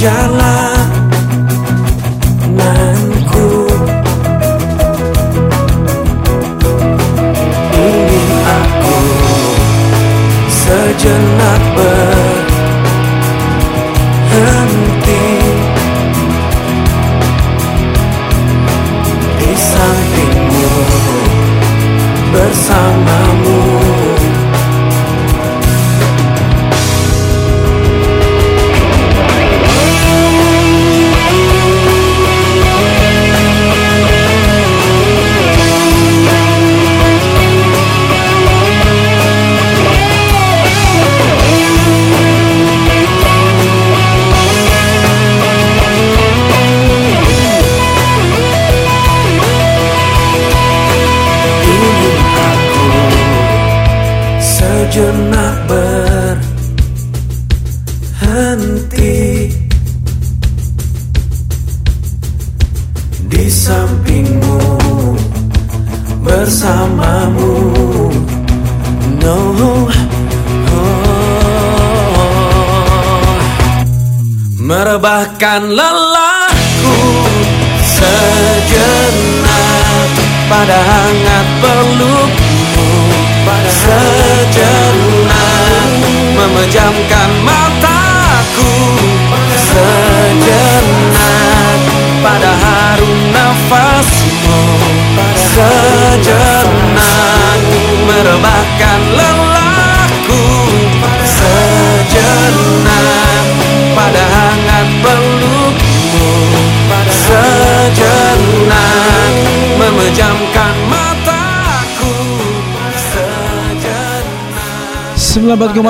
Perjalananku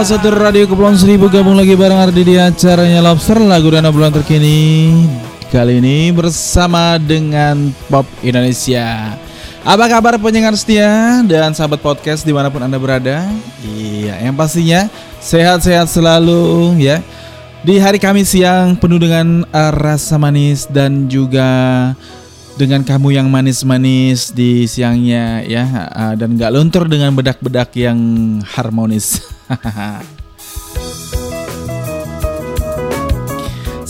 101,1 Radio Kepulauan Seribu Gabung lagi bareng Ardi di acaranya Lobster. Lagu dan obrolan terkini Kali ini bersama dengan Pop Indonesia. Apa kabar penyengar setia dan sahabat podcast di mana pun Anda berada? Iya yang pastinya sehat-sehat selalu ya. Di hari Kamis siang penuh dengan rasa manis dan juga dengan kamu yang manis-manis di siangnya ya. Ah, dan gak luntur dengan bedak-bedak yang harmonis.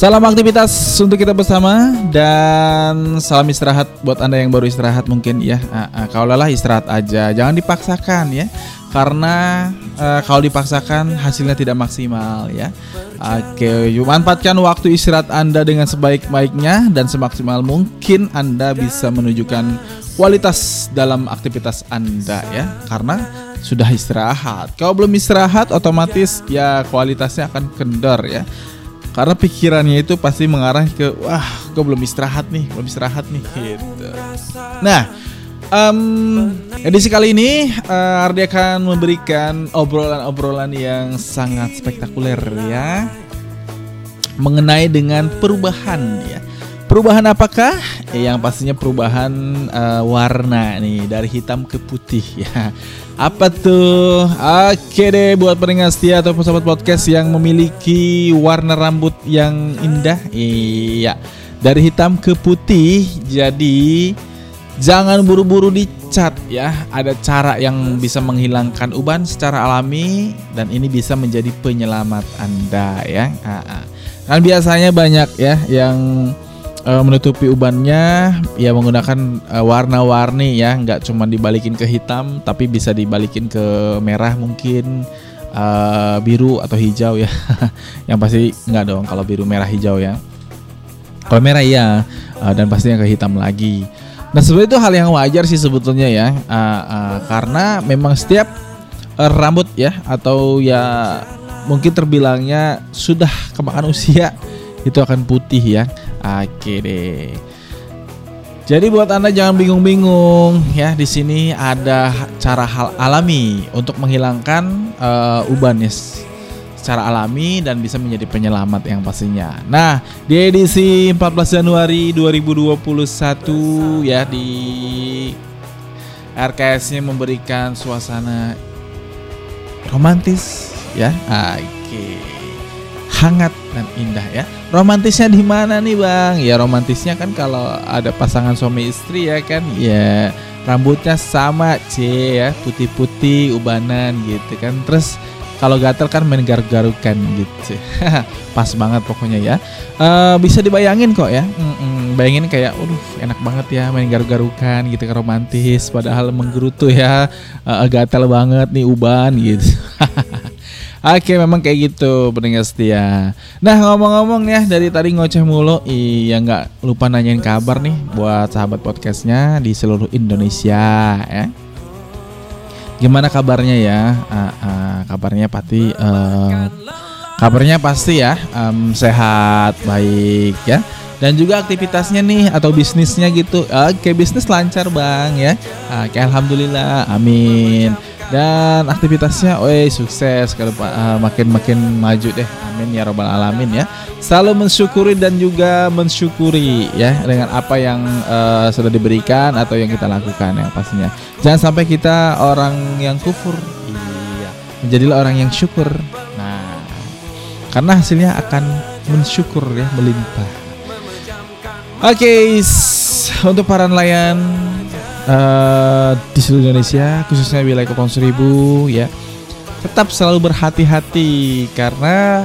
Salam aktivitas untuk kita bersama dan salam istirahat buat anda yang baru istirahat mungkin ya. Uh, kalau lelah istirahat aja, jangan dipaksakan ya. Karena uh, kalau dipaksakan hasilnya tidak maksimal ya. Oke, manfaatkan waktu istirahat anda dengan sebaik-baiknya dan semaksimal mungkin anda bisa menunjukkan kualitas dalam aktivitas Anda ya karena sudah istirahat. Kalau belum istirahat otomatis ya kualitasnya akan kendor ya. Karena pikirannya itu pasti mengarah ke wah, gue belum istirahat nih, belum istirahat nih gitu. Nah, Um, edisi kali ini uh, Ardi akan memberikan obrolan-obrolan yang sangat spektakuler ya mengenai dengan perubahan ya. Perubahan apakah? Eh, yang pastinya perubahan uh, warna nih dari hitam ke putih ya. Apa tuh? Oke deh buat pendengar setia atau sahabat podcast yang memiliki warna rambut yang indah. Iya. Dari hitam ke putih jadi Jangan buru-buru dicat ya. Ada cara yang bisa menghilangkan uban secara alami dan ini bisa menjadi penyelamat Anda ya. Kan biasanya banyak ya yang uh, menutupi ubannya ya menggunakan uh, warna-warni ya, nggak cuma dibalikin ke hitam tapi bisa dibalikin ke merah mungkin uh, biru atau hijau ya. yang pasti nggak dong kalau biru merah hijau ya. Kalau merah iya uh, dan pastinya ke hitam lagi. Nah sebenarnya itu hal yang wajar sih sebetulnya ya, uh, uh, karena memang setiap uh, rambut ya atau ya mungkin terbilangnya sudah kemakan usia itu akan putih ya. Oke deh. Jadi buat anda jangan bingung-bingung ya di sini ada cara hal alami untuk menghilangkan uh, secara alami dan bisa menjadi penyelamat yang pastinya. Nah, di edisi 14 Januari 2021 ya di RKS-nya memberikan suasana romantis ya. Oke. Hangat dan indah ya. Romantisnya di mana nih, Bang? Ya romantisnya kan kalau ada pasangan suami istri ya kan. Ya rambutnya sama, C ya, putih-putih, ubanan gitu kan. Terus kalau gatel kan main garuk-garukan gitu. Pas banget pokoknya ya. Uh, bisa dibayangin kok ya. Mm-mm, bayangin kayak, waduh enak banget ya main garuk-garukan gitu kan romantis. Padahal menggerutu ya. Uh, gatel banget nih uban gitu. Oke memang kayak gitu pendengar setia Nah ngomong-ngomong ya dari tadi ngoceh mulu Iya nggak lupa nanyain kabar nih Buat sahabat podcastnya di seluruh Indonesia ya Gimana kabarnya ya? Uh, uh, kabarnya pasti uh, kabarnya pasti ya um, sehat, baik ya. Dan juga aktivitasnya nih atau bisnisnya gitu. Oke, bisnis lancar, Bang ya. Oke, alhamdulillah. Amin dan aktivitasnya oi sukses. Kalau uh, makin makin maju deh. Amin ya robbal alamin ya. Selalu mensyukuri dan juga mensyukuri ya dengan apa yang uh, sudah diberikan atau yang kita lakukan yang pastinya. Jangan sampai kita orang yang kufur. Iya. Menjadilah orang yang syukur. Nah karena hasilnya akan mensyukur ya melimpah. Oke okay, untuk para nelayan uh, di seluruh Indonesia khususnya wilayah Kepulauan Seribu ya. Tetap selalu berhati-hati karena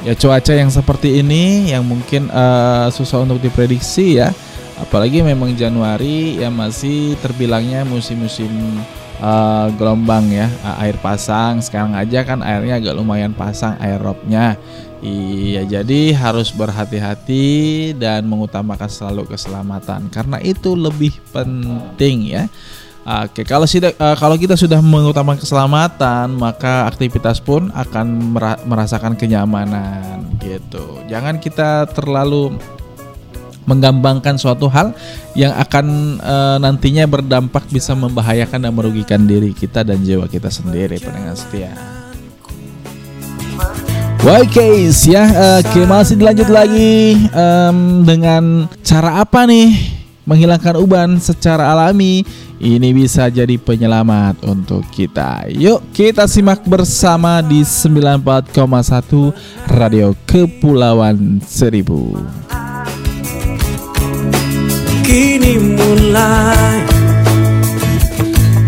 ya cuaca yang seperti ini yang mungkin uh, susah untuk diprediksi ya. Apalagi memang Januari ya masih terbilangnya musim-musim uh, gelombang ya. Air pasang sekarang aja kan airnya agak lumayan pasang air robnya Iya, jadi harus berhati-hati dan mengutamakan selalu keselamatan karena itu lebih penting ya. Oke, kalau sudah uh, kalau kita sudah mengutamakan keselamatan, maka aktivitas pun akan merasakan kenyamanan gitu. Jangan kita terlalu menggampangkan suatu hal yang akan uh, nantinya berdampak bisa membahayakan dan merugikan diri kita dan jiwa kita sendiri pendengar setia. Oke guys ya, oke masih dilanjut lagi um, dengan cara apa nih menghilangkan uban secara alami ini bisa jadi penyelamat untuk kita. Yuk kita simak bersama di 94,1 Radio Kepulauan Seribu. Kini mulai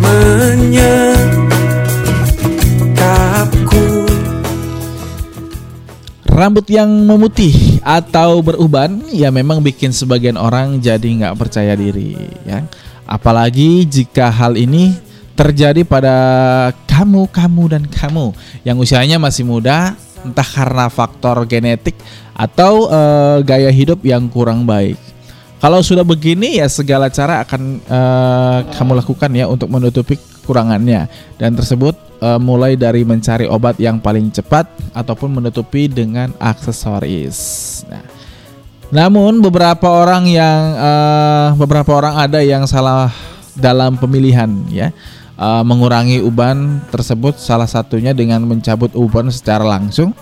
menyekapku Rambut yang memutih atau beruban ya memang bikin sebagian orang jadi nggak percaya diri ya. Apalagi jika hal ini terjadi pada kamu, kamu dan kamu yang usianya masih muda, entah karena faktor genetik atau uh, gaya hidup yang kurang baik. Kalau sudah begini ya segala cara akan eh, kamu lakukan ya untuk menutupi kekurangannya dan tersebut eh, mulai dari mencari obat yang paling cepat ataupun menutupi dengan aksesoris. Nah, namun beberapa orang yang eh, beberapa orang ada yang salah dalam pemilihan ya Eh, mengurangi uban tersebut salah satunya dengan mencabut uban secara langsung.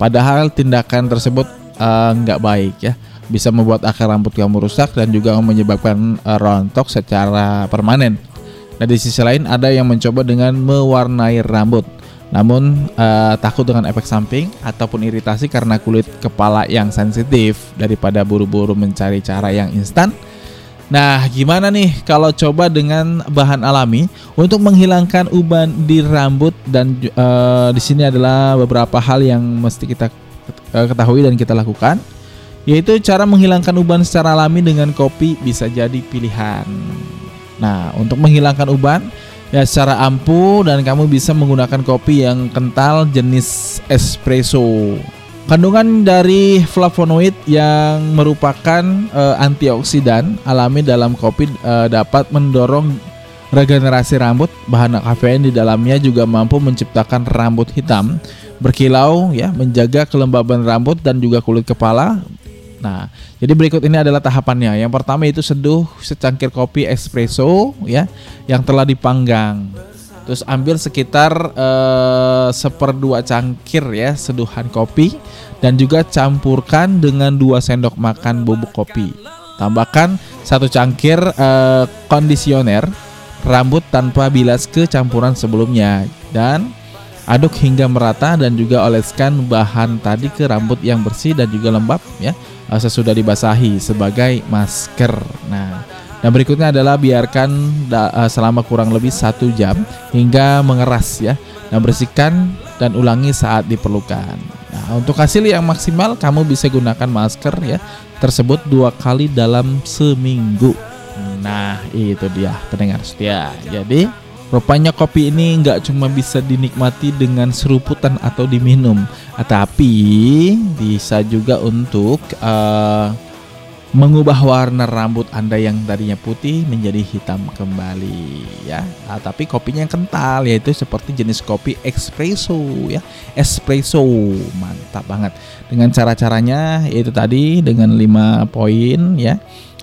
Padahal tindakan tersebut eh, nggak baik ya bisa membuat akar rambut kamu rusak dan juga menyebabkan rontok secara permanen. Nah di sisi lain ada yang mencoba dengan mewarnai rambut, namun eh, takut dengan efek samping ataupun iritasi karena kulit kepala yang sensitif daripada buru-buru mencari cara yang instan. Nah, gimana nih kalau coba dengan bahan alami untuk menghilangkan uban di rambut dan eh, di sini adalah beberapa hal yang mesti kita ketahui dan kita lakukan yaitu cara menghilangkan uban secara alami dengan kopi bisa jadi pilihan. Nah, untuk menghilangkan uban ya secara ampuh dan kamu bisa menggunakan kopi yang kental jenis espresso. Kandungan dari flavonoid yang merupakan eh, antioksidan alami dalam kopi eh, dapat mendorong regenerasi rambut. Bahan kafein di dalamnya juga mampu menciptakan rambut hitam berkilau ya, menjaga kelembaban rambut dan juga kulit kepala. Nah, jadi berikut ini adalah tahapannya. Yang pertama itu seduh secangkir kopi espresso ya yang telah dipanggang. Terus ambil sekitar eh, seperdua cangkir ya seduhan kopi dan juga campurkan dengan 2 sendok makan bubuk kopi. Tambahkan satu cangkir eh, kondisioner rambut tanpa bilas ke campuran sebelumnya dan aduk hingga merata dan juga oleskan bahan tadi ke rambut yang bersih dan juga lembab ya eh, sesudah dibasahi sebagai masker. Nah, dan berikutnya adalah biarkan eh, selama kurang lebih satu jam hingga mengeras ya. Dan bersihkan dan ulangi saat diperlukan. Nah, untuk hasil yang maksimal kamu bisa gunakan masker ya tersebut dua kali dalam seminggu. Nah, itu dia pendengar setia. Jadi Rupanya kopi ini nggak cuma bisa dinikmati dengan seruputan atau diminum, tapi bisa juga untuk eh, mengubah warna rambut Anda yang tadinya putih menjadi hitam kembali ya. Ah, tapi kopinya yang kental yaitu seperti jenis kopi espresso ya. Espresso mantap banget. Dengan cara-caranya yaitu tadi dengan 5 poin ya.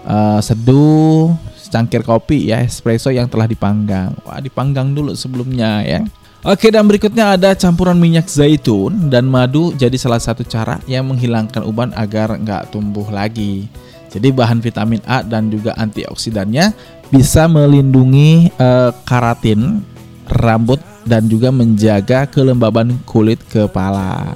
Eh, seduh secangkir kopi ya espresso yang telah dipanggang. Wah, dipanggang dulu sebelumnya ya. Oke dan berikutnya ada campuran minyak zaitun dan madu jadi salah satu cara yang menghilangkan uban agar nggak tumbuh lagi. Jadi bahan vitamin A dan juga antioksidannya bisa melindungi eh, keratin rambut dan juga menjaga kelembaban kulit kepala.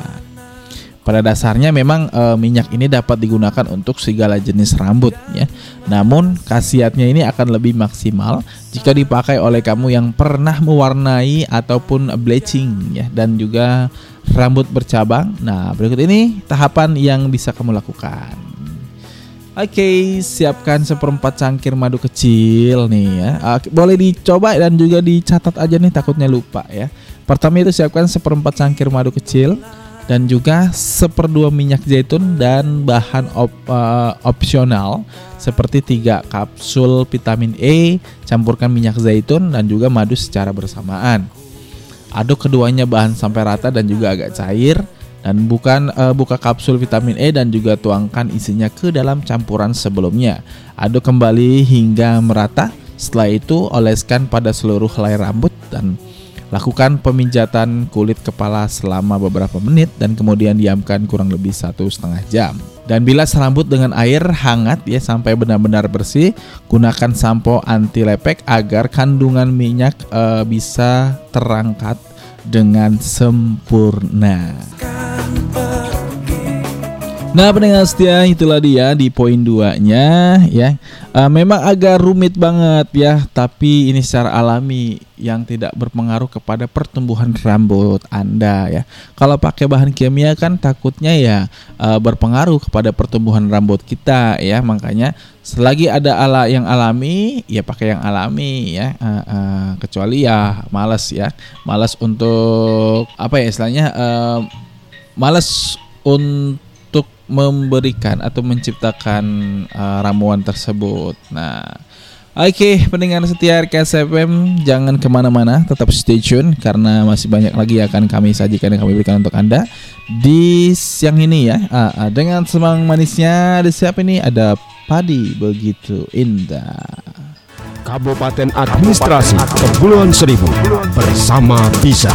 Pada dasarnya memang e, minyak ini dapat digunakan untuk segala jenis rambut ya. Namun khasiatnya ini akan lebih maksimal jika dipakai oleh kamu yang pernah mewarnai ataupun bleaching ya dan juga rambut bercabang. Nah, berikut ini tahapan yang bisa kamu lakukan. Oke, siapkan seperempat cangkir madu kecil nih ya. Boleh dicoba dan juga dicatat aja nih takutnya lupa ya. Pertama itu siapkan seperempat cangkir madu kecil dan juga seperdua minyak zaitun dan bahan op, uh, opsional seperti tiga kapsul vitamin E, campurkan minyak zaitun dan juga madu secara bersamaan. Aduk keduanya bahan sampai rata dan juga agak cair dan bukan uh, buka kapsul vitamin E dan juga tuangkan isinya ke dalam campuran sebelumnya. Aduk kembali hingga merata. Setelah itu oleskan pada seluruh helai rambut dan Lakukan pemijatan kulit kepala selama beberapa menit dan kemudian diamkan kurang lebih satu setengah jam. Dan bilas rambut dengan air hangat ya sampai benar-benar bersih. Gunakan sampo anti lepek agar kandungan minyak eh, bisa terangkat dengan sempurna. Nah pendengar setia itulah dia di poin 2 nya ya. Uh, Memang agak rumit banget ya. Tapi ini secara alami yang tidak berpengaruh kepada pertumbuhan rambut Anda ya. Kalau pakai bahan kimia kan takutnya ya uh, berpengaruh kepada pertumbuhan rambut kita ya. Makanya selagi ada ala yang alami ya pakai yang alami ya. Uh, uh, Kecuali ya males ya. Males untuk apa ya istilahnya uh, Males untuk memberikan atau menciptakan uh, ramuan tersebut. Nah, oke pendengar setia RKS FM jangan ke mana-mana, tetap stay tune karena masih banyak lagi yang akan kami sajikan yang kami berikan untuk anda di siang ini ya. Ah, ah, dengan semang manisnya ada siapa ini? Ada padi begitu indah. Kabupaten Administrasi Kepulauan Seribu bersama Bisa.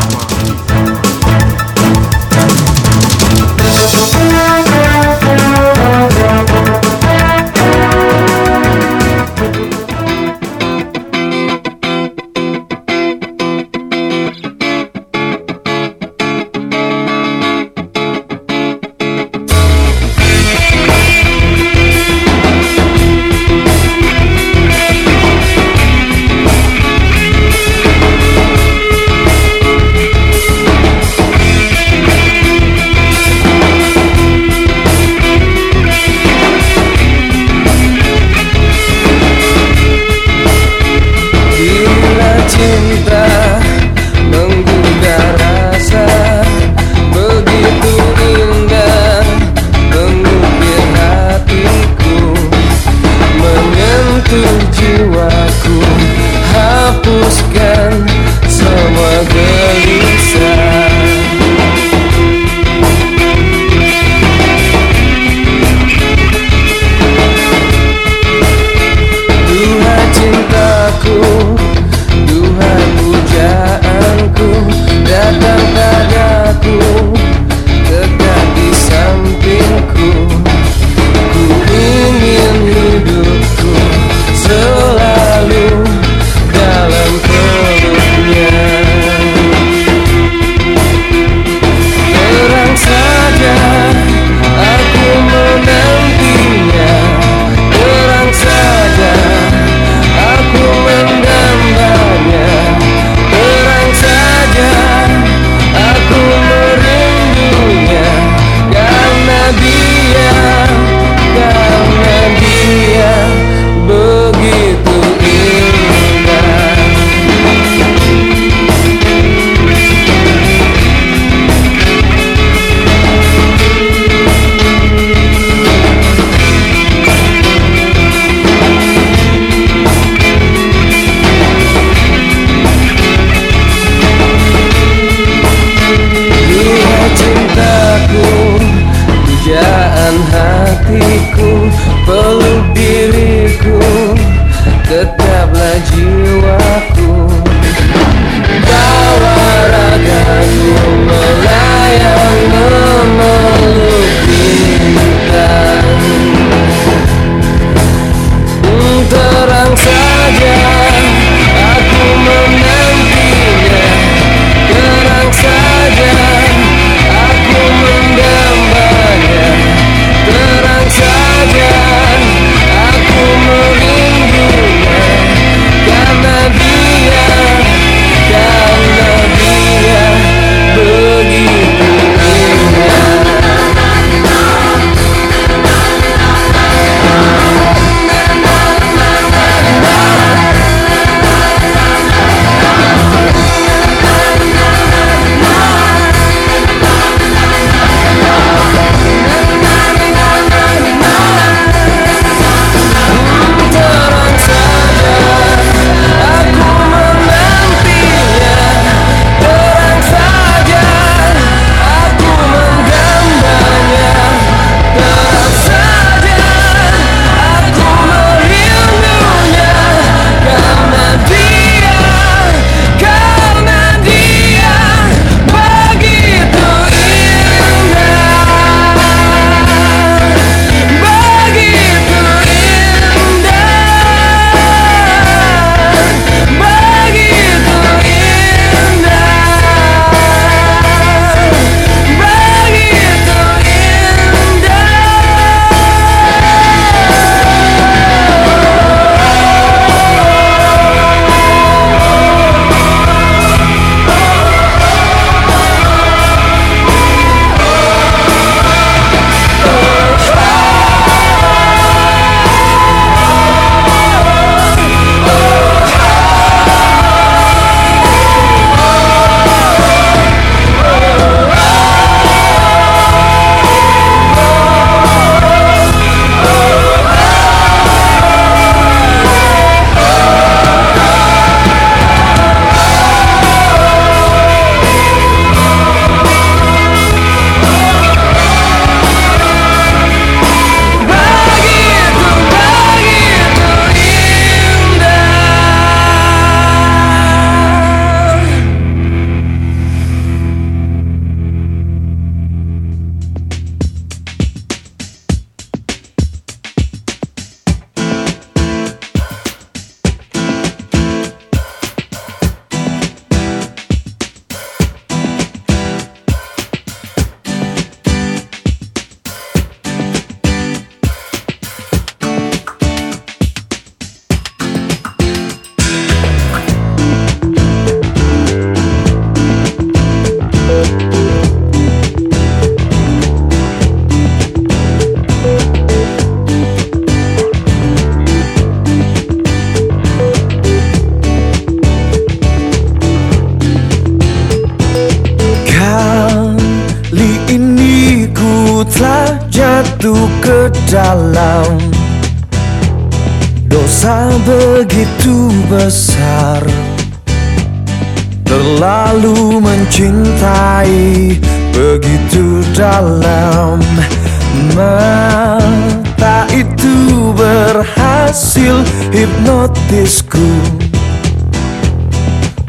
Hipnotisku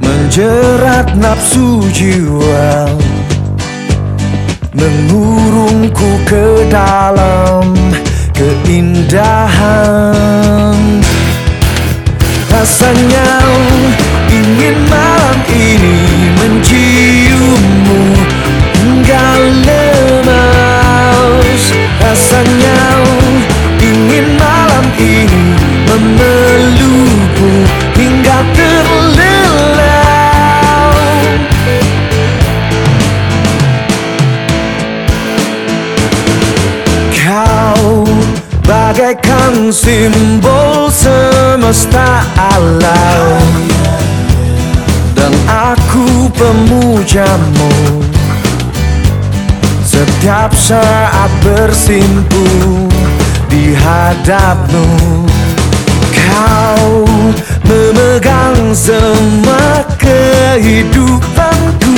Menjerat nafsu jiwa Mengurungku ke dalam keindahan simbol semesta alam. Dan aku pemujamu. Setiap saat bersimpu di hadapmu. Kau memegang semua kehidupanku.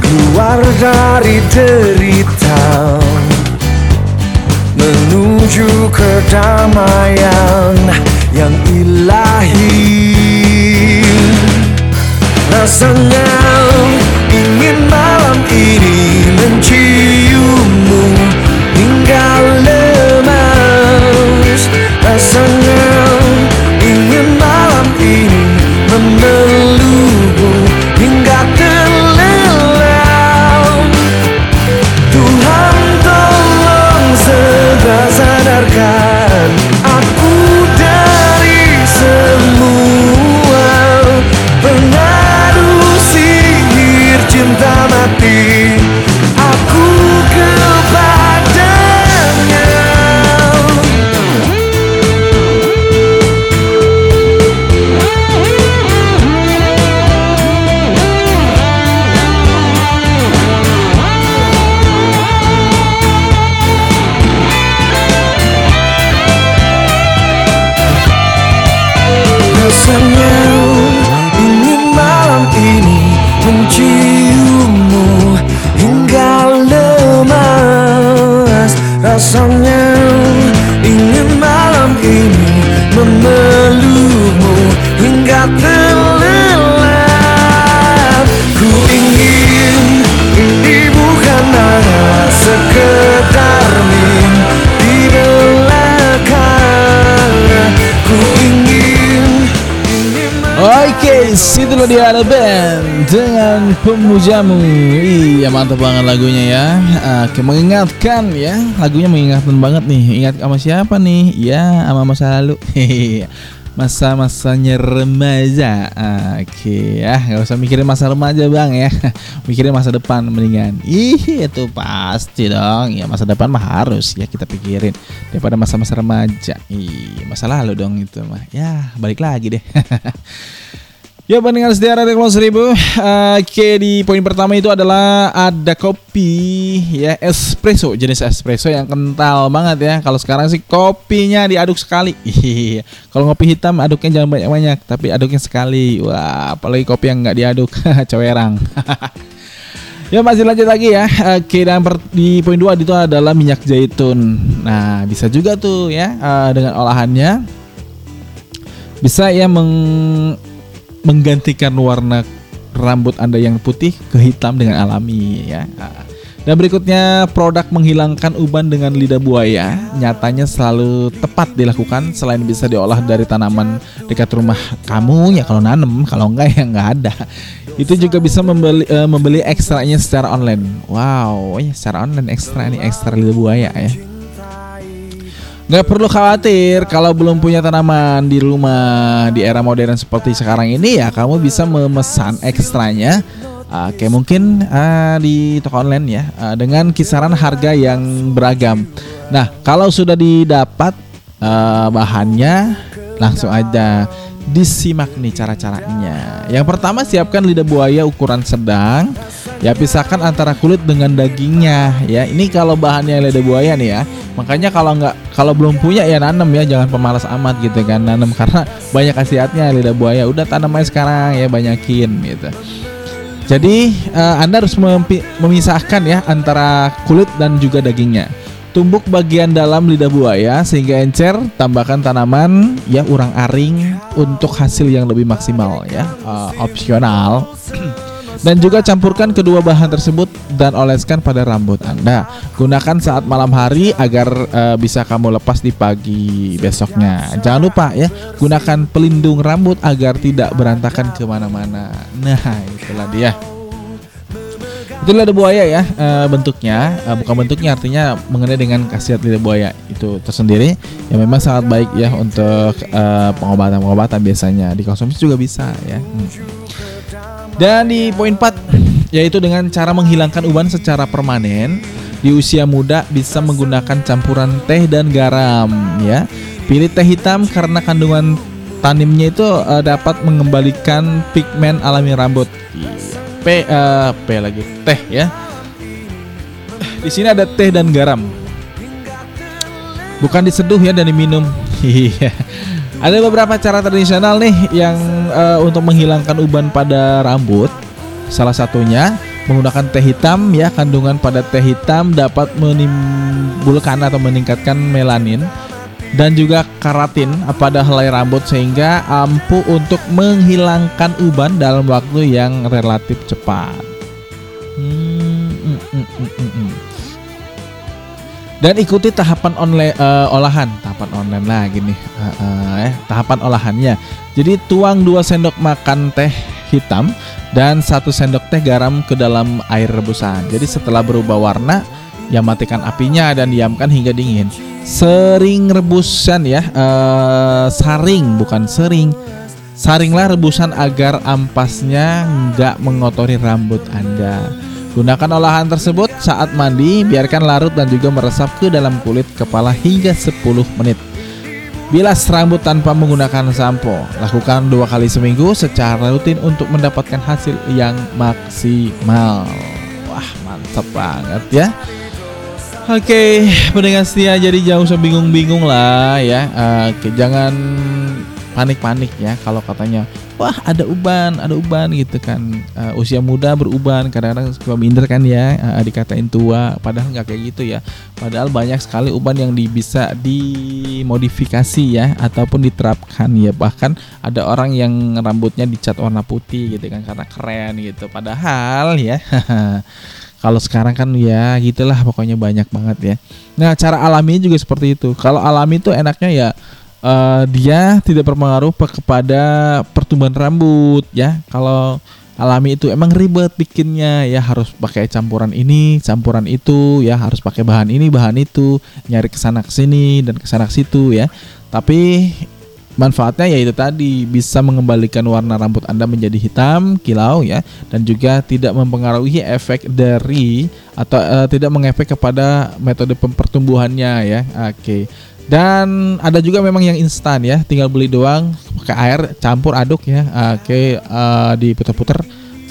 Keluar dari derita Menuju kedamaian yang ilahi. Rasanya Situ lo dia ada band dengan pemujamu. Iya mantap banget lagunya ya. Oke, mengingatkan ya, lagunya mengingatkan banget nih. Ingat sama siapa nih? Ya, sama masa lalu. Masa-masanya remaja. Oke, ya nggak usah mikirin masa remaja bang ya. Mikirin masa depan mendingan. Ih, itu pasti dong. Ya masa depan mah harus ya kita pikirin daripada masa-masa remaja. Iya, masa lalu dong itu mah. Ya, balik lagi deh. Ya pendengar setia Radio Kepulauan Seribu Oke di poin pertama itu adalah ada kopi ya espresso jenis espresso yang kental banget ya. Kalau sekarang sih kopinya diaduk sekali. Kalau ngopi hitam aduknya jangan banyak-banyak tapi aduknya sekali. Wah apalagi kopi yang nggak diaduk cowerang. Ya masih lanjut lagi ya. Oke dan per- di poin 2 itu adalah minyak zaitun. Nah bisa juga tuh ya eh, dengan olahannya. Bisa ya meng menggantikan warna rambut Anda yang putih ke hitam dengan alami ya. Dan berikutnya produk menghilangkan uban dengan lidah buaya nyatanya selalu tepat dilakukan selain bisa diolah dari tanaman dekat rumah kamu ya kalau nanem kalau enggak ya enggak ada. Itu juga bisa membeli eh, membeli ekstranya secara online. Wow, ya secara online ekstra nih ekstra lidah buaya ya. Nggak perlu khawatir kalau belum punya tanaman di rumah di era modern seperti sekarang ini ya kamu bisa memesan ekstranya uh, kayak mungkin uh, di toko online ya uh, dengan kisaran harga yang beragam. Nah kalau sudah didapat uh, bahannya langsung aja disimak nih cara-caranya. Yang pertama siapkan lidah buaya ukuran sedang Ya pisahkan antara kulit dengan dagingnya ya. Ini kalau bahannya lidah buaya nih ya. Makanya kalau nggak kalau belum punya ya nanam ya jangan pemalas amat gitu kan nanam karena banyak khasiatnya lidah buaya. Udah tanam aja sekarang ya banyakin gitu. Jadi eh, Anda harus memisahkan ya antara kulit dan juga dagingnya. Tumbuk bagian dalam lidah buaya sehingga encer, tambahkan tanaman ya urang aring untuk hasil yang lebih maksimal ya. Eh, opsional. Dan juga campurkan kedua bahan tersebut dan oleskan pada rambut Anda. Gunakan saat malam hari agar eh, bisa kamu lepas di pagi besoknya. Jangan lupa ya, gunakan pelindung rambut agar tidak berantakan ke mana-mana. Nah, itulah dia. Itulah lidah buaya ya eh, bentuknya, Eh, bukan bentuknya artinya mengenai dengan khasiat lidah buaya itu tersendiri yang memang sangat baik ya untuk pengobatan-pengobatan biasanya dikonsumsi juga bisa ya. Hmm. Dan di poin 4 yaitu dengan cara menghilangkan uban secara permanen di usia muda bisa menggunakan campuran teh dan garam ya. Pilih teh hitam karena kandungan tanimnya itu eh, dapat mengembalikan pigmen alami rambut. P eh, P lagi teh ya. Di sini ada teh dan garam. Bukan diseduh ya dan diminum. Iya. Ada beberapa cara tradisional nih yang eh, untuk menghilangkan uban pada rambut. Salah satunya menggunakan teh hitam ya. Kandungan pada teh hitam dapat menimbulkan atau meningkatkan melanin dan juga keratin pada helai rambut sehingga ampuh untuk menghilangkan uban dalam waktu yang relatif cepat. Hmm, mm, mm, mm, mm, mm. Dan ikuti tahapan online eh, olahan, tahapan online lah gini, Eh, eh, eh, tahapan olahannya. Jadi tuang 2 sendok makan teh hitam dan satu sendok teh garam ke dalam air rebusan. Jadi setelah berubah warna, ya matikan apinya dan diamkan hingga dingin. Sering rebusan ya, eh, saring bukan sering. Saringlah rebusan agar ampasnya nggak mengotori rambut Anda. Gunakan olahan tersebut saat mandi, biarkan larut dan juga meresap ke dalam kulit kepala hingga 10 menit. Bilas rambut tanpa menggunakan sampo. Lakukan dua kali seminggu secara rutin untuk mendapatkan hasil yang maksimal. Wah, mantap banget ya. Oke, pendengar setia jadi jangan usah bingung-bingung lah ya. Oke, jangan panik-panik ya kalau katanya wah ada uban, ada uban gitu kan. Eh, usia muda beruban, kadang-kadang suka minder kan ya eh, dikatain tua, padahal nggak kayak gitu ya. Padahal banyak sekali uban yang di, bisa dimodifikasi ya ataupun diterapkan ya. Bahkan ada orang yang rambutnya dicat warna putih gitu kan karena keren gitu. Padahal ya Kalau sekarang kan ya gitulah pokoknya banyak banget ya. Nah cara alami juga seperti itu. Kalau alami itu enaknya ya eh, dia tidak berpengaruh pe- kepada pertumbuhan rambut ya. Kalau alami itu emang ribet bikinnya ya harus pakai campuran ini, campuran itu ya harus pakai bahan ini, bahan itu, nyari ke sana ke sini dan ke sana ke situ ya. Tapi manfaatnya yaitu tadi bisa mengembalikan warna rambut Anda menjadi hitam kilau ya dan juga tidak mempengaruhi efek dari atau eh, tidak mengefek kepada metode pertumbuhannya ya. Oke. Dan ada juga memang yang instan ya, tinggal beli doang pakai air campur aduk ya. Oke, eh, diputar-putar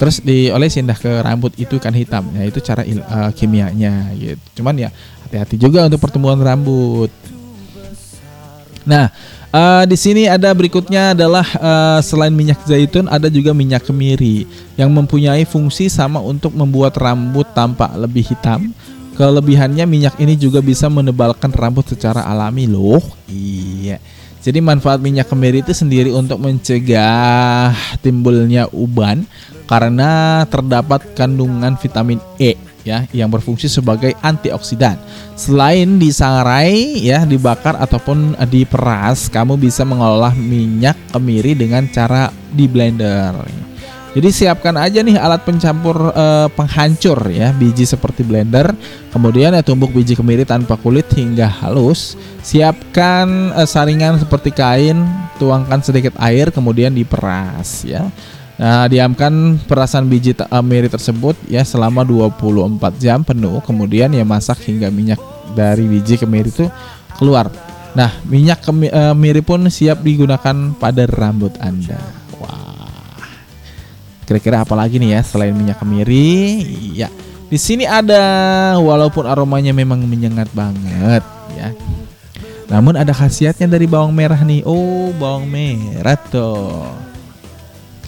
terus diolesin dah ke rambut itu kan hitam. Ya itu cara eh, kimianya gitu. Cuman ya hati-hati juga untuk pertumbuhan rambut. Nah, eh, di sini ada berikutnya adalah eh, selain minyak zaitun ada juga minyak kemiri yang mempunyai fungsi sama untuk membuat rambut tampak lebih hitam. Kelebihannya minyak ini juga bisa menebalkan rambut secara alami loh. Iya. Jadi manfaat minyak kemiri itu sendiri untuk mencegah timbulnya uban karena terdapat kandungan vitamin E ya yang berfungsi sebagai antioksidan. Selain disangrai ya dibakar ataupun diperas, kamu bisa mengolah minyak kemiri dengan cara di blender. Jadi siapkan aja nih alat pencampur eh, penghancur ya biji seperti blender. Kemudian ya tumbuk biji kemiri tanpa kulit hingga halus. Siapkan eh, saringan seperti kain, tuangkan sedikit air kemudian diperas ya. Nah, diamkan perasan biji kemiri tersebut ya selama 24 jam penuh. Kemudian ya masak hingga minyak dari biji kemiri itu keluar. Nah, minyak kemi- kemiri pun siap digunakan pada rambut Anda. Kira-kira apa lagi nih ya selain minyak kemiri? Ya, di sini ada walaupun aromanya memang menyengat banget ya. Namun ada khasiatnya dari bawang merah nih. Oh, bawang merah tuh.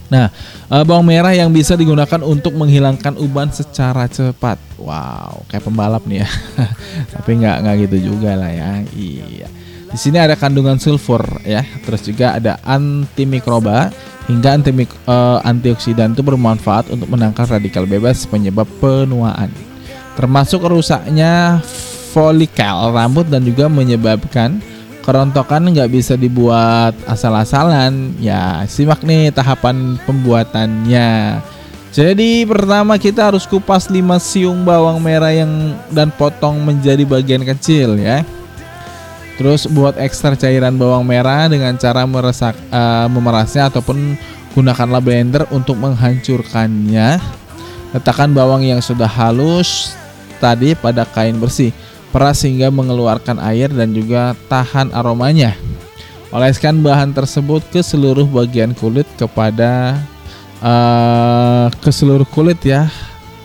Nah, uh, bawang merah yang bisa digunakan untuk menghilangkan uban secara cepat. Wow, kayak pembalap nih ya. Tapi nggak nggak gitu juga lah ya. Iya. Di sini ada kandungan sulfur ya, terus juga ada antimikroba hingga anti uh, antioksidan itu bermanfaat untuk menangkal radikal bebas penyebab penuaan. Termasuk rusaknya folikel rambut dan juga menyebabkan kerontokan nggak bisa dibuat asal-asalan. Ya simak nih tahapan pembuatannya. Jadi pertama kita harus kupas 5 siung bawang merah yang dan potong menjadi bagian kecil ya terus buat ekstrak cairan bawang merah dengan cara meresak uh, memerasnya ataupun gunakanlah blender untuk menghancurkannya letakkan bawang yang sudah halus tadi pada kain bersih peras hingga mengeluarkan air dan juga tahan aromanya. Oleskan bahan tersebut ke seluruh bagian kulit kepada uh, ke seluruh kulit ya,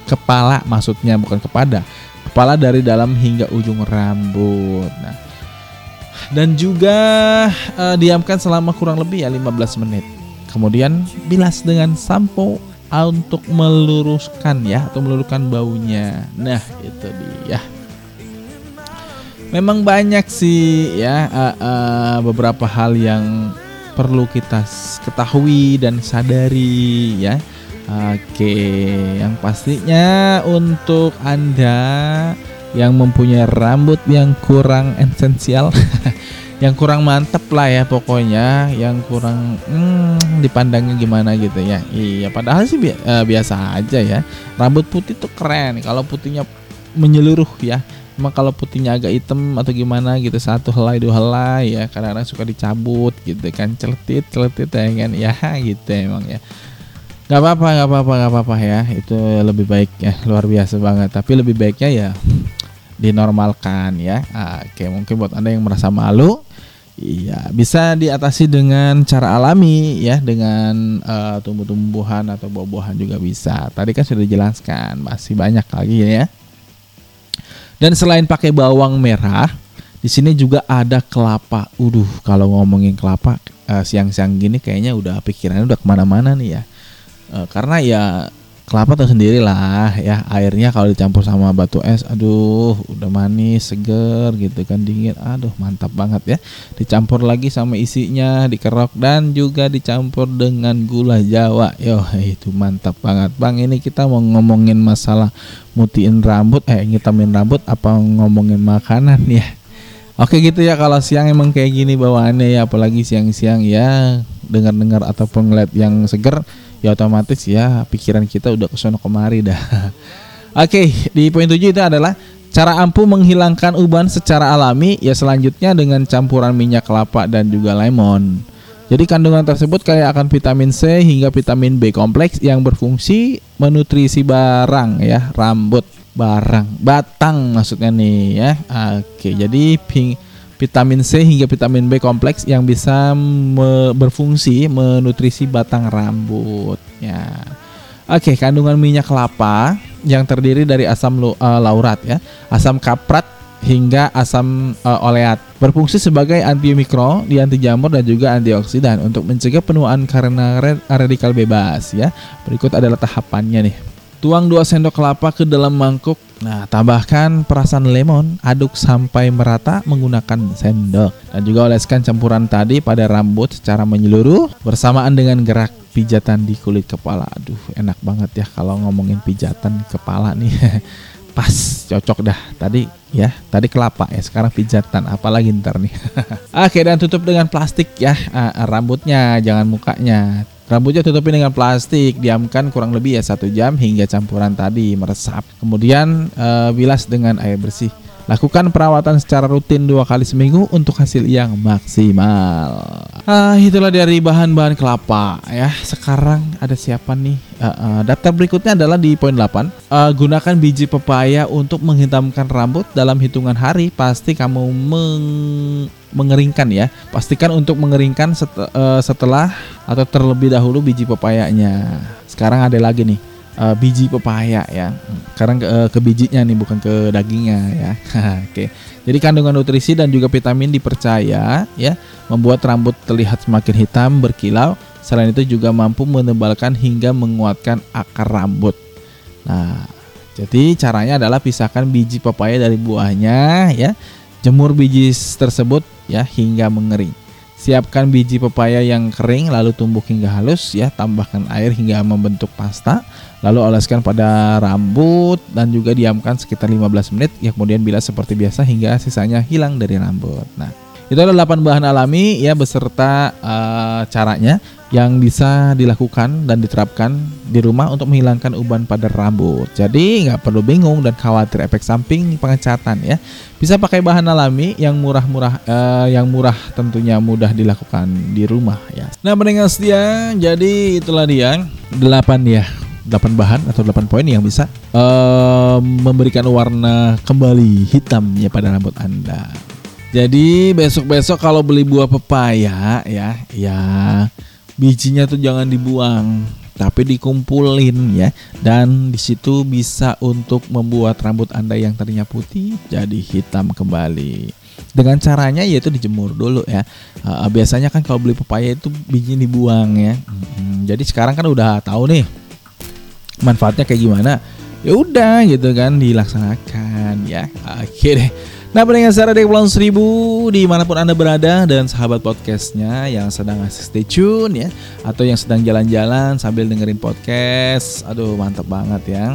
kepala maksudnya bukan kepada, kepala dari dalam hingga ujung rambut. Nah, dan juga uh, diamkan selama kurang lebih ya 15 menit. Kemudian bilas dengan sampo untuk meluruskan ya atau meluruskan baunya. Nah, itu dia memang banyak sih ya uh, uh, beberapa hal yang perlu kita ketahui dan sadari ya. Oke, yang pastinya untuk Anda yang mempunyai rambut yang kurang esensial, yang kurang mantep lah ya pokoknya, yang kurang hmm, dipandangnya gimana gitu ya. Iya, padahal sih bi uh, biasa aja ya. Rambut putih tuh keren kalau putihnya menyeluruh ya Emang kalau putihnya agak hitam atau gimana gitu satu helai dua helai ya kadang-kadang suka dicabut gitu kan celetit celetit ya kan ya gitu emang ya nggak apa-apa nggak apa-apa nggak apa-apa ya itu lebih baik ya luar biasa banget tapi lebih baiknya ya dinormalkan ya oke mungkin buat anda yang merasa malu Iya, bisa diatasi dengan cara alami ya, dengan uh, tumbuh-tumbuhan atau buah-buahan juga bisa. Tadi kan sudah dijelaskan, masih banyak lagi ya. Dan selain pakai bawang merah, di sini juga ada kelapa. Uduh, kalau ngomongin kelapa uh, siang-siang gini kayaknya udah pikirannya udah ke mana-mana nih ya. Uh, karena ya kelapa tuh sendiri lah ya. Airnya kalau dicampur sama batu es aduh udah manis seger gitu kan dingin. Aduh mantap banget ya. Dicampur lagi sama isinya dikerok dan juga dicampur dengan gula jawa. Yo itu mantap banget. Bang ini kita mau ngomongin masalah mutiin rambut. Eh ngitamin rambut apa ngomongin makanan ya? Oke gitu ya. Kalau siang emang kayak gini bawaannya ya apalagi siang-siang ya. Dengar-dengar ataupun ngeliat yang seger ya otomatis ya pikiran kita udah kesono kemari dah. Oke, di poin 7 itu adalah cara ampuh menghilangkan uban secara alami ya selanjutnya dengan campuran minyak kelapa dan juga lemon. Jadi kandungan tersebut kayak akan vitamin C hingga vitamin B kompleks yang berfungsi menutrisi barang ya, rambut, barang, batang maksudnya nih ya. Oke, jadi pink vitamin C hingga vitamin B kompleks yang bisa me berfungsi menutrisi batang rambut. Ya. Oke, kandungan minyak kelapa yang terdiri dari asam uh, laurat ya, asam kaprat hingga asam uh, oleat berfungsi sebagai anti mikro, di anti jamur dan juga antioksidan untuk mencegah penuaan karena radikal bebas ya. Berikut adalah tahapannya nih. Tuang 2 sendok kelapa ke dalam mangkuk Nah, tambahkan perasan lemon, aduk sampai merata menggunakan sendok. Dan juga oleskan campuran tadi pada rambut secara menyeluruh bersamaan dengan gerak pijatan di kulit kepala. Aduh, enak banget ya kalau ngomongin pijatan kepala nih. Pas, cocok dah. Tadi ya, tadi kelapa ya, sekarang pijatan. Apalagi ntar nih. Oke, dan tutup dengan plastik ya, uh, rambutnya, jangan mukanya. Rambutnya tutupi dengan plastik, diamkan kurang lebih ya satu jam hingga campuran tadi meresap. Kemudian e, bilas dengan air bersih. Lakukan perawatan secara rutin dua kali seminggu untuk hasil yang maksimal. Ah, itulah dari bahan-bahan kelapa ya. Sekarang ada siapa nih? Uh, uh, daftar berikutnya adalah di poin 8. Uh, gunakan biji pepaya untuk menghitamkan rambut dalam hitungan hari. Pasti kamu meng mengeringkan ya. Pastikan untuk mengeringkan uh, setelah atau terlebih dahulu biji pepayanya. Sekarang ada lagi nih uh, biji pepaya ya. Sekarang ke, uh, ke bijinya nih bukan ke dagingnya ya. Oke. Jadi kandungan nutrisi dan juga vitamin dipercaya ya membuat rambut terlihat semakin hitam berkilau. Selain itu juga mampu menebalkan hingga menguatkan akar rambut. Nah, jadi caranya adalah pisahkan biji pepaya dari buahnya ya. Jemur biji tersebut ya hingga mengering. Siapkan biji pepaya yang kering lalu tumbuk hingga halus ya, tambahkan air hingga membentuk pasta, lalu oleskan pada rambut dan juga diamkan sekitar 15 menit ya kemudian bilas seperti biasa hingga sisanya hilang dari rambut. Nah, itu adalah 8 bahan alami ya beserta uh, caranya yang bisa dilakukan dan diterapkan di rumah untuk menghilangkan uban pada rambut. Jadi nggak perlu bingung dan khawatir efek samping pengecatan ya. Bisa pakai bahan alami yang murah-murah, uh, yang murah tentunya mudah dilakukan di rumah ya. Nah pendengar setia, jadi itulah dia 8 ya 8 bahan atau 8 poin yang bisa uh, memberikan warna kembali hitam ya pada rambut Anda. Jadi besok-besok kalau beli buah pepaya ya, ya bijinya tuh jangan dibuang tapi dikumpulin ya. Dan di situ bisa untuk membuat rambut anda yang tadinya putih jadi hitam kembali. Dengan caranya yaitu dijemur dulu ya. Uh, biasanya kan kalau beli pepaya itu bijinya dibuang ya. Hmm, jadi sekarang kan udah tahu nih manfaatnya kayak gimana ya udah gitu kan dilaksanakan ya. Oke deh. Nah pendengar secara di Kepulauan Seribu di mana pun anda berada dan sahabat podcastnya yang sedang stay tune ya. Atau yang sedang jalan-jalan sambil dengerin podcast, aduh mantap banget ya.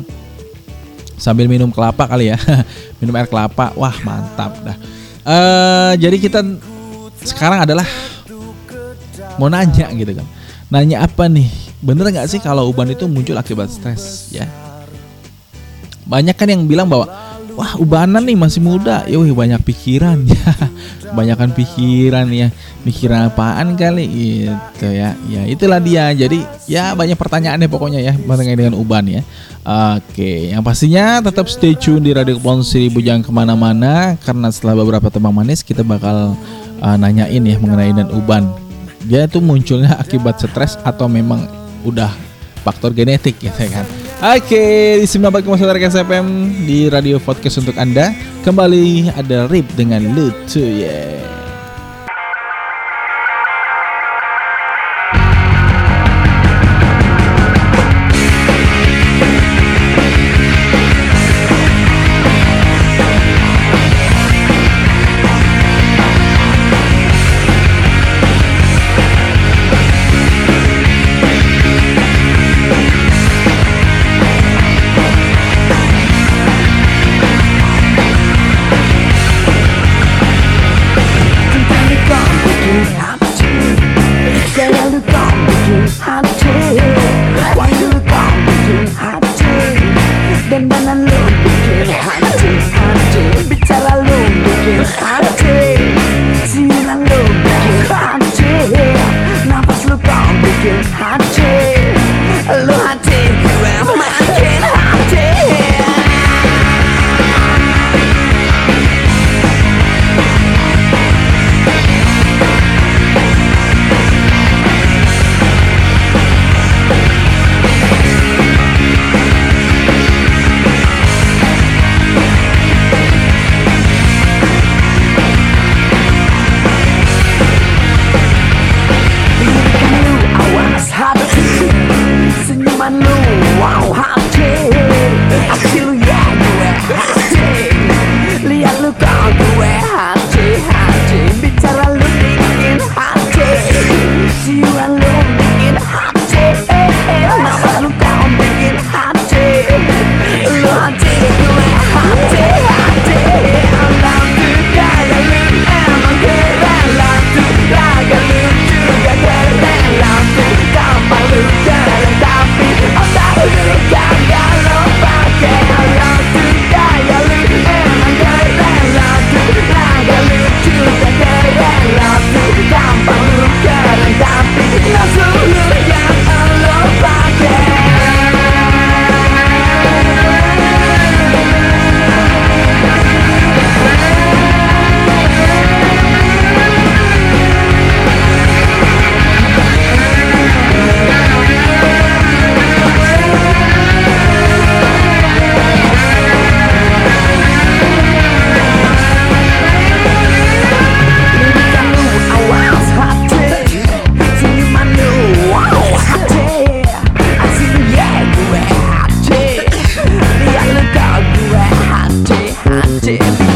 Sambil minum kelapa kali ya, minum air kelapa, wah mantap dah. Uh, jadi kita sekarang adalah mau nanya gitu kan, nanya apa nih? Bener nggak sih kalau uban itu muncul akibat stres ya? Banyak kan yang bilang bahwa wah ubanan nih masih muda. Ya banyak pikiran ya. Banyakkan pikiran ya. Pikiran apaan kali gitu ya. Ya itulah dia. Jadi ya banyak pertanyaan deh pokoknya ya mengenai dengan uban ya. Oke yang pastinya tetap stay tune di Radio Kepulauan Seribu. Jangan ke mana-mana karena setelah beberapa tembang manis kita bakal uh, nanyain ya mengenai dan uban. Dia itu munculnya akibat stres atau memang udah faktor genetik gitu kan Oke, di 94,1 FM di Radio Podcast untuk Anda. Kembali ada Rip dengan Lutu ya. Yeah.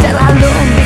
Tell I love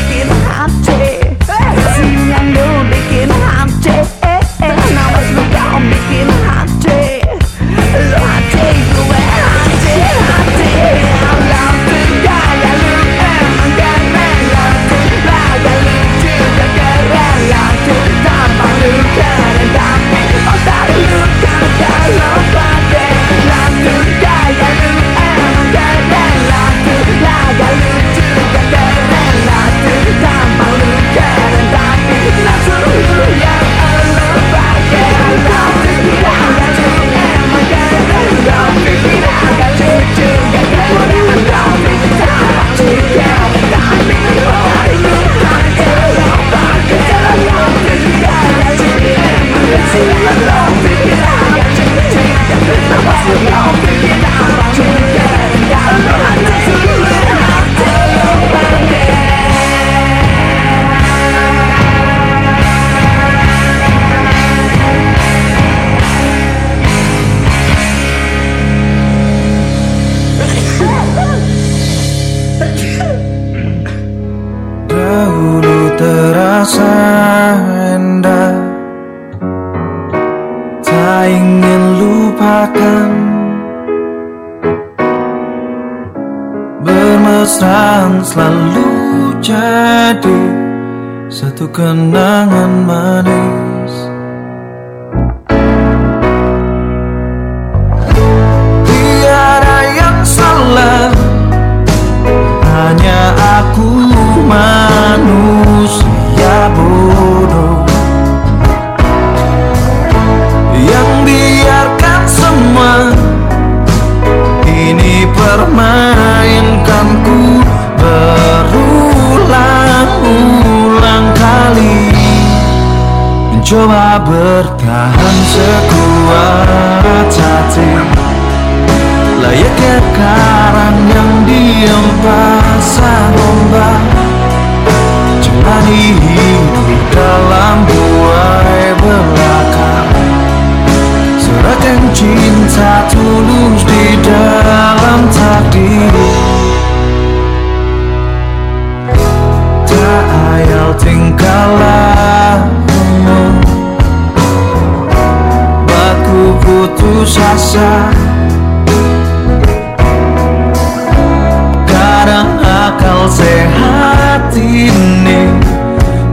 Mencoba bertahan sekuat hati. Layaknya karang yang diam pasang ombak Jalani hidup dalam buai belaka. Serahkan cinta tulus di dalam takdir. Tak ayal tingkah lakumu putus asa Kadang akal sehat ini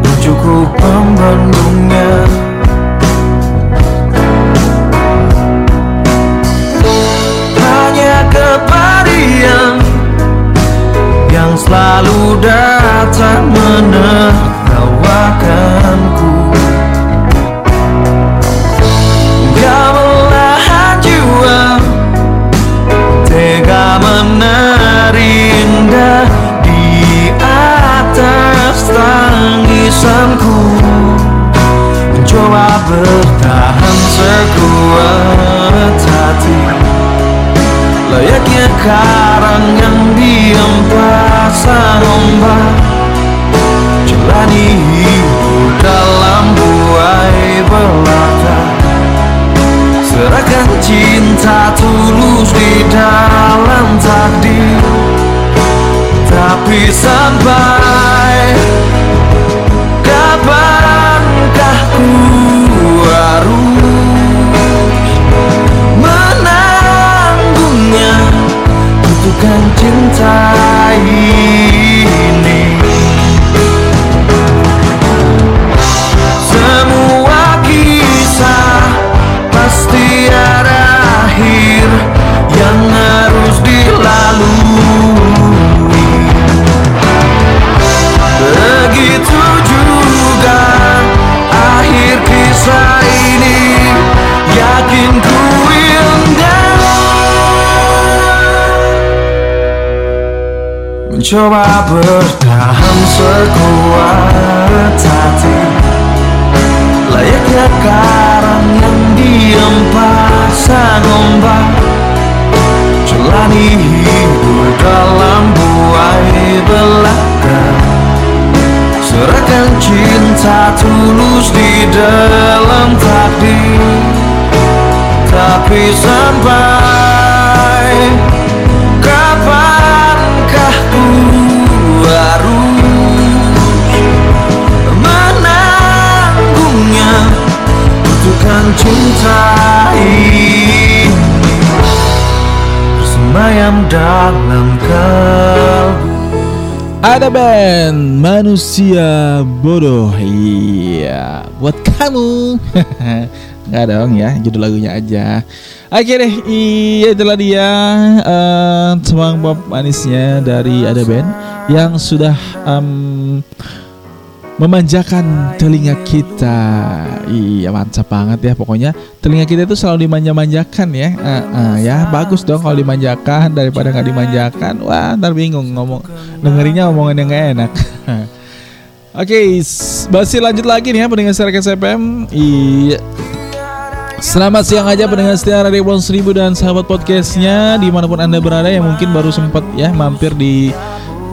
belum Cukup membendungnya Hanya kepadian Yang selalu datang menertawakanku bertahan sekuat hati. Layaknya karang yang diam pasang ombak. Jalani hidup dalam buai belaka Serahkan cinta tulus di dalam takdir. Tapi sampai cinta Mencoba bertahan sekuat hati. Layaknya karang yang diam pasang ombak Jalani hidup dalam buai belaka. Serahkan cinta tulus di dalam takdir. Tapi sampai dalam kalbu Ada band Manusia Bodoh. Iya Buat kamu. Enggak dong ya Judul lagunya aja. Oke deh Iya itulah dia Semang pop manisnya Dari Ada band Yang sudah em, memanjakan telinga kita. Iya mantap banget ya pokoknya telinga kita itu selalu dimanja-manjakan ya. Eh, eh, ya bagus dong kalau dimanjakan daripada nggak dimanjakan. Wah ntar bingung ngomong dengerinnya omongan yang nggak enak. Oke, s- masih lanjut lagi nih ya pendengar secara KSFM. Iya. Selamat siang aja pendengar setia Radio Pulau Seribu dan sahabat podcastnya di mana pun anda berada yang mungkin baru sempat ya mampir di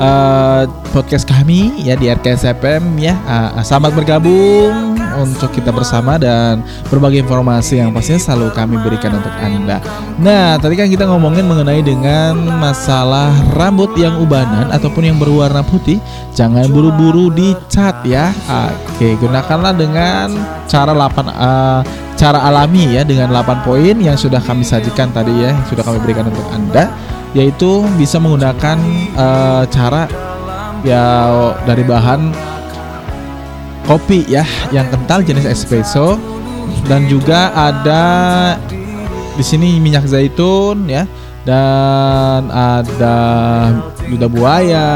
eh, podcast kami ya di RKS FM ya Ah, selamat bergabung untuk kita bersama dan berbagi informasi yang pastinya selalu kami berikan untuk anda. Nah tadi kan kita ngomongin mengenai dengan masalah rambut yang ubanan ataupun yang berwarna putih jangan buru-buru dicat ya. Oke gunakanlah dengan cara 8 eh, cara alami ya dengan 8 poin yang sudah kami sajikan tadi ya yang sudah kami berikan untuk anda yaitu bisa menggunakan eh, cara ya dari bahan kopi ya yang kental jenis espresso dan juga ada di sini minyak zaitun ya dan ada lidah buaya,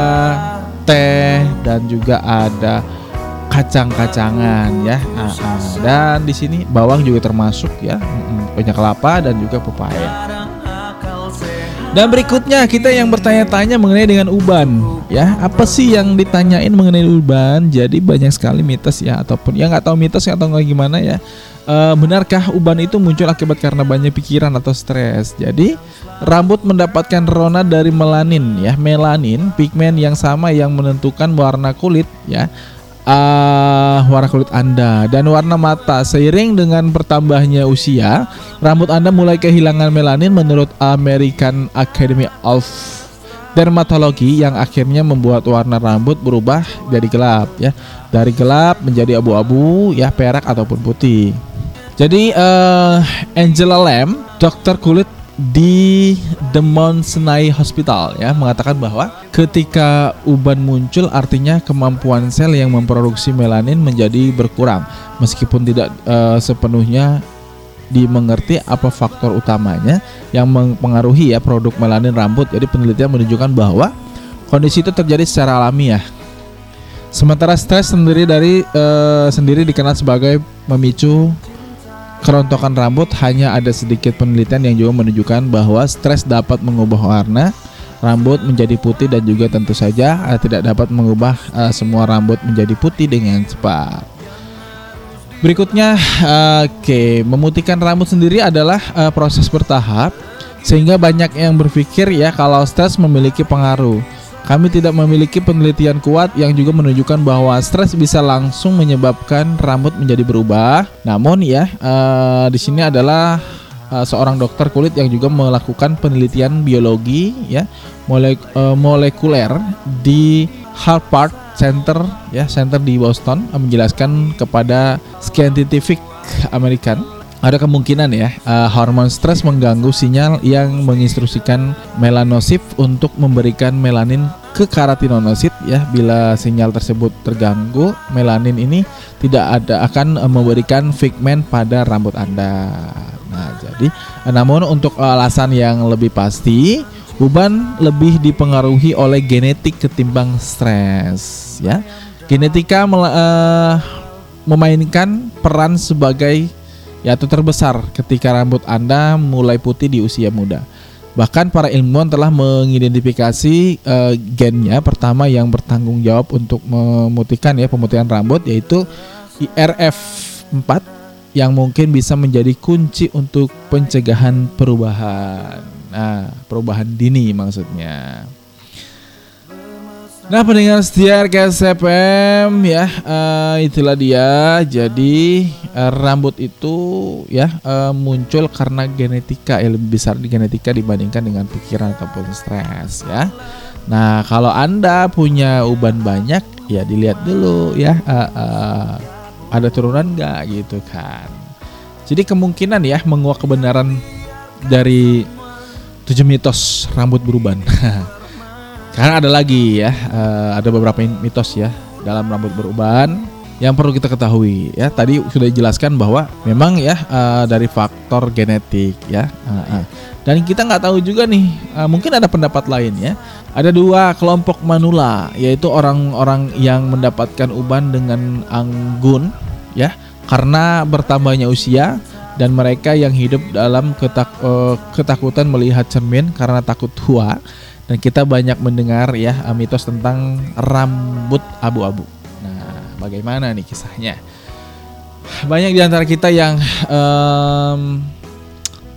teh dan juga ada kacang-kacangan ya. Ah, ah. Dan di sini bawang juga termasuk ya, banyak kelapa dan juga pepaya. Dan berikutnya kita yang bertanya-tanya mengenai dengan uban ya. Apa sih yang ditanyain mengenai uban? Jadi banyak sekali mitos ya ataupun ya nggak tahu mitos atau nggak gimana ya. Eh, benarkah uban itu muncul akibat karena banyak pikiran atau stres? Jadi rambut mendapatkan rona dari melanin ya. Melanin pigmen yang sama yang menentukan warna kulit ya ah warna kulit Anda dan warna mata seiring dengan bertambahnya usia, rambut Anda mulai kehilangan melanin menurut American Academy of Dermatology yang akhirnya membuat warna rambut berubah dari gelap ya, dari gelap menjadi abu-abu ya perak ataupun putih. Jadi eh Angela Lam, dokter kulit di The Mount Sinai Hospital ya mengatakan bahwa ketika uban muncul artinya kemampuan sel yang memproduksi melanin menjadi berkurang meskipun tidak eh, sepenuhnya dimengerti apa faktor utamanya yang mempengaruhi ya produk melanin rambut. Jadi penelitian menunjukkan bahwa kondisi itu terjadi secara alamiah. Sementara stres sendiri dari eh, sendiri dikenal sebagai memicu kerontokan rambut hanya ada sedikit penelitian yang juga menunjukkan bahwa stres dapat mengubah warna rambut menjadi putih dan juga tentu saja eh, tidak dapat mengubah eh, semua rambut menjadi putih dengan cepat. Berikutnya, eh, oke, memutihkan rambut sendiri adalah eh, proses bertahap sehingga banyak yang berpikir ya kalau stres memiliki pengaruh. Kami tidak memiliki penelitian kuat yang juga menunjukkan bahwa stres bisa langsung menyebabkan rambut menjadi berubah. Namun ya, eh, di sini adalah eh, seorang dokter kulit yang juga melakukan penelitian biologi ya molek- eh, molekuler di Harvard Center ya center di Boston menjelaskan kepada Scientific American ada kemungkinan ya eh, hormon stres mengganggu sinyal yang menginstruksikan melanosit untuk memberikan melanin ke keratinosit ya bila sinyal tersebut terganggu melanin ini tidak ada akan eh, memberikan pigmen pada rambut Anda. Nah, jadi eh, namun untuk alasan yang lebih pasti uban lebih dipengaruhi oleh genetik ketimbang stres ya. Genetika eh, memainkan peran sebagai yaitu terbesar ketika rambut Anda mulai putih di usia muda. Bahkan para ilmuwan telah mengidentifikasi eh, gennya pertama yang bertanggung jawab untuk memutihkan ya pemutihan rambut yaitu IRF4 yang mungkin bisa menjadi kunci untuk pencegahan perubahan. Nah, perubahan dini maksudnya. Nah pendengar setia RKS FM ya eh, itulah dia jadi eh, rambut itu ya eh, muncul karena genetika yang lebih besar di genetika dibandingkan dengan pikiran ataupun stres ya. Nah kalau anda punya uban banyak ya dilihat dulu ya eh, eh, ada turunan nggak gitu kan. Jadi kemungkinan ya menguak kebenaran dari tujuh mitos rambut beruban. Karena ada lagi ya, eh, ada beberapa mitos ya dalam rambut beruban yang perlu kita ketahui ya. Tadi sudah dijelaskan bahwa memang ya eh, dari faktor genetik ya. Eh, eh. Dan kita nggak tahu juga nih, eh, mungkin ada pendapat lain ya. Ada dua kelompok manula, yaitu orang-orang yang mendapatkan uban dengan anggun ya, karena bertambahnya usia dan mereka yang hidup dalam ketak- ketakutan melihat cermin karena takut tua dan kita banyak mendengar ya mitos tentang rambut abu-abu. Nah, bagaimana nih kisahnya? Banyak di antara kita yang em,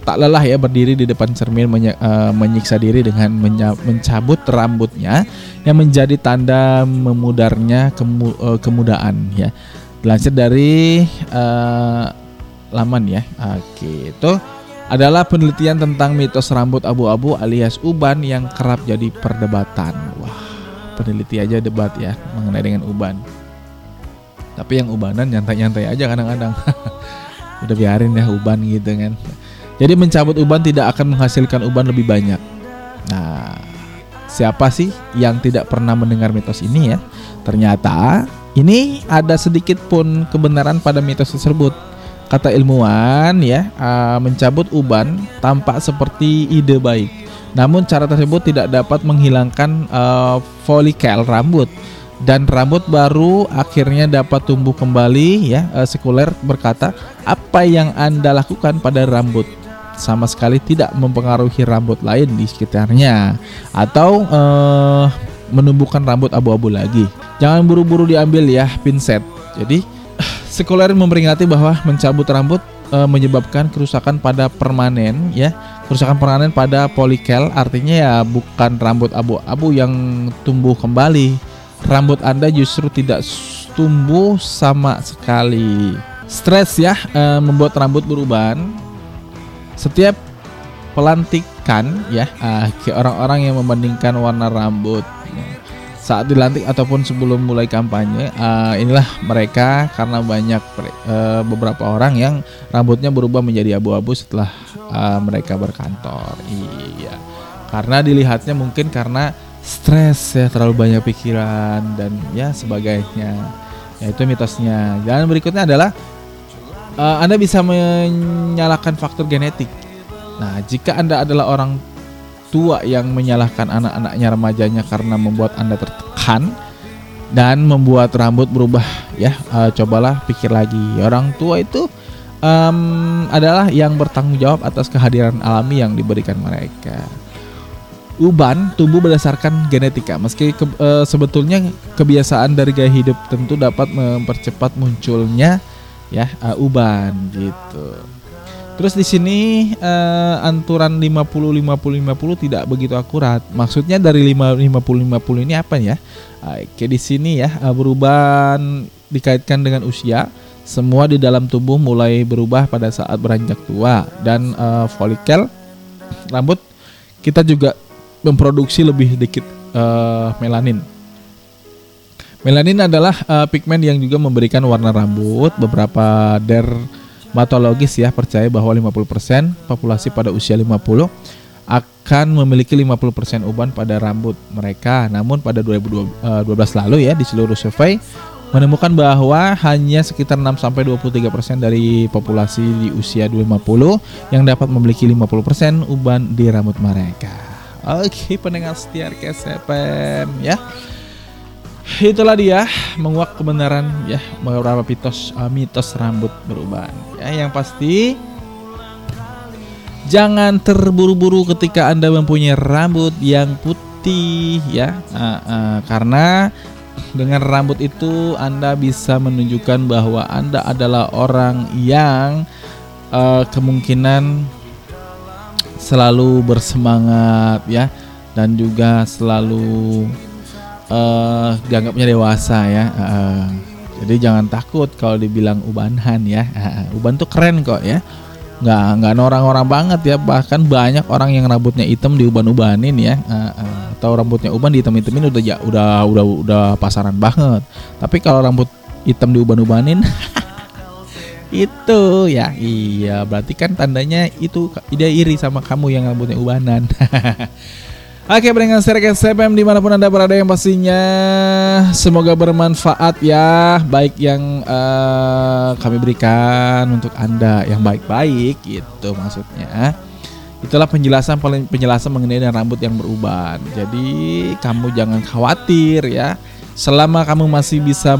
tak lelah ya berdiri di depan cermin menye- eh, menyiksa diri dengan menya- mencabut rambutnya yang menjadi tanda memudarnya kemu- eh, kemudaan ya. Dilansir dari eh, laman ya. Oke, itu adalah penelitian tentang mitos rambut abu-abu alias uban yang kerap jadi perdebatan. Wah, peneliti aja debat ya mengenai dengan uban. Tapi yang ubanan nyantai-nyantai aja kadang-kadang. Udah biarin ya uban gitu kan. Jadi mencabut uban tidak akan menghasilkan uban lebih banyak. Nah, siapa sih yang tidak pernah mendengar mitos ini ya? Ternyata ini ada sedikit pun kebenaran pada mitos tersebut. Kata ilmuwan ya, uh, mencabut uban tampak seperti ide baik. Namun cara tersebut tidak dapat menghilangkan uh, folikel rambut dan rambut baru akhirnya dapat tumbuh kembali ya. Uh, sekuler berkata, apa yang Anda lakukan pada rambut sama sekali tidak mempengaruhi rambut lain di sekitarnya atau uh, menumbuhkan rambut abu-abu lagi. Jangan buru-buru diambil ya pinset. Jadi sekuler memperingati bahwa mencabut rambut e, menyebabkan kerusakan pada permanen ya. Kerusakan permanen pada polikel artinya ya bukan rambut abu-abu yang tumbuh kembali. Rambut Anda justru tidak tumbuh sama sekali. Stres ya e, membuat rambut beruban. Setiap pelantikan ya ke orang-orang yang membandingkan warna rambut saat dilantik ataupun sebelum mulai kampanye uh, inilah mereka karena banyak uh, beberapa orang yang rambutnya berubah menjadi abu-abu setelah uh, mereka berkantor. Iya. Karena dilihatnya mungkin karena stres ya terlalu banyak pikiran dan ya sebagainya. Ya itu mitosnya. Dan berikutnya adalah uh, anda bisa menyalahkan faktor genetik. Nah jika anda adalah orang tua yang menyalahkan anak-anaknya remajanya karena membuat Anda tertekan dan membuat rambut berubah ya. Uh, cobalah pikir lagi. Orang tua itu um, adalah yang bertanggung jawab atas kehadiran alami yang diberikan mereka. Uban tumbuh berdasarkan genetika. Meski ke, uh, sebetulnya kebiasaan dari gaya hidup tentu dapat mempercepat munculnya ya uh, uban gitu Terus di sini uh, anturan 50 50 50 tidak begitu akurat. Maksudnya dari 5 50 50 ini apa ya? Oke, di sini ya uh, berubah dikaitkan dengan usia. Semua di dalam tubuh mulai berubah pada saat beranjak tua dan uh, folikel rambut kita juga memproduksi lebih dikit uh, melanin. Melanin adalah uh, pigmen yang juga memberikan warna rambut. Beberapa der Matologis ya percaya bahwa 50% populasi pada usia 50 akan memiliki 50% uban pada rambut mereka. Namun pada 2012 eh, lalu ya di seluruh survei menemukan bahwa hanya sekitar 6 sampai 23% dari populasi di usia 50 yang dapat memiliki 50% uban di rambut mereka. Oke, pendengar setia KSFM ya itulah dia menguak kebenaran ya beberapa mitos uh, mitos rambut beruban ya yang pasti jangan terburu-buru ketika anda mempunyai rambut yang putih ya. Uh, uh, karena dengan rambut itu anda bisa menunjukkan bahwa anda adalah orang yang uh, kemungkinan selalu bersemangat ya dan juga selalu uh, dianggapnya dewasa ya. Uh, jadi jangan takut kalau dibilang ubanan ya. Uh, uban tuh keren kok ya. Nggak nggak orang-orang banget ya. Bahkan banyak orang yang rambutnya hitam diuban-ubanin ya. Uh, uh, atau rambutnya uban dihitam-hitamin udah ya udah udah udah pasaran banget. Tapi kalau rambut hitam diuban-ubanin itu ya iya berarti kan tandanya itu dia iri sama kamu yang rambutnya ubanan Oke, pendengar Serikes CPM di mana pun Anda berada yang pastinya semoga bermanfaat ya, baik yang uh, kami berikan untuk Anda yang baik-baik itu maksudnya. Itulah penjelasan penjelasan mengenai rambut yang beruban. Jadi kamu jangan khawatir ya. Selama kamu masih bisa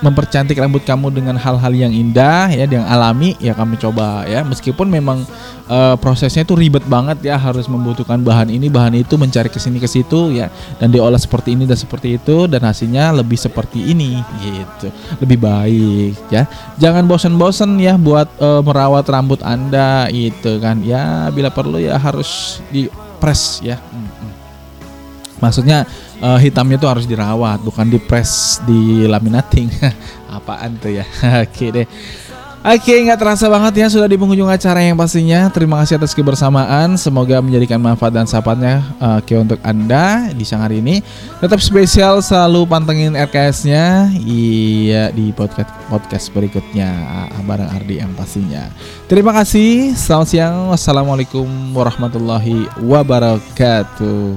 mempercantik rambut kamu dengan hal-hal yang indah ya yang alami ya kami coba ya. Meskipun memang uh, prosesnya itu ribet banget ya harus membutuhkan bahan ini bahan itu mencari ke sini ke situ ya. Dan diolah seperti ini dan seperti itu dan hasilnya lebih seperti ini gitu. Lebih baik ya. Jangan bosan-bosan ya buat uh, merawat rambut anda itu kan ya. Bila perlu ya harus di press ya. Hmm, hmm. maksudnya uh, hitamnya itu harus dirawat bukan di press di laminating apaan tuh ya oke deh Oke, nggak terasa banget ya sudah di penghujung acara yang pastinya. Terima kasih atas kebersamaan. Semoga menjadikan manfaat dan sahabatnya Oke untuk Anda di siang hari ini. Tetap spesial selalu pantengin RKS-nya iya di podcast podcast berikutnya bareng Ardi yang pastinya. Terima kasih. Selamat siang. Wassalamualaikum warahmatullahi wabarakatuh.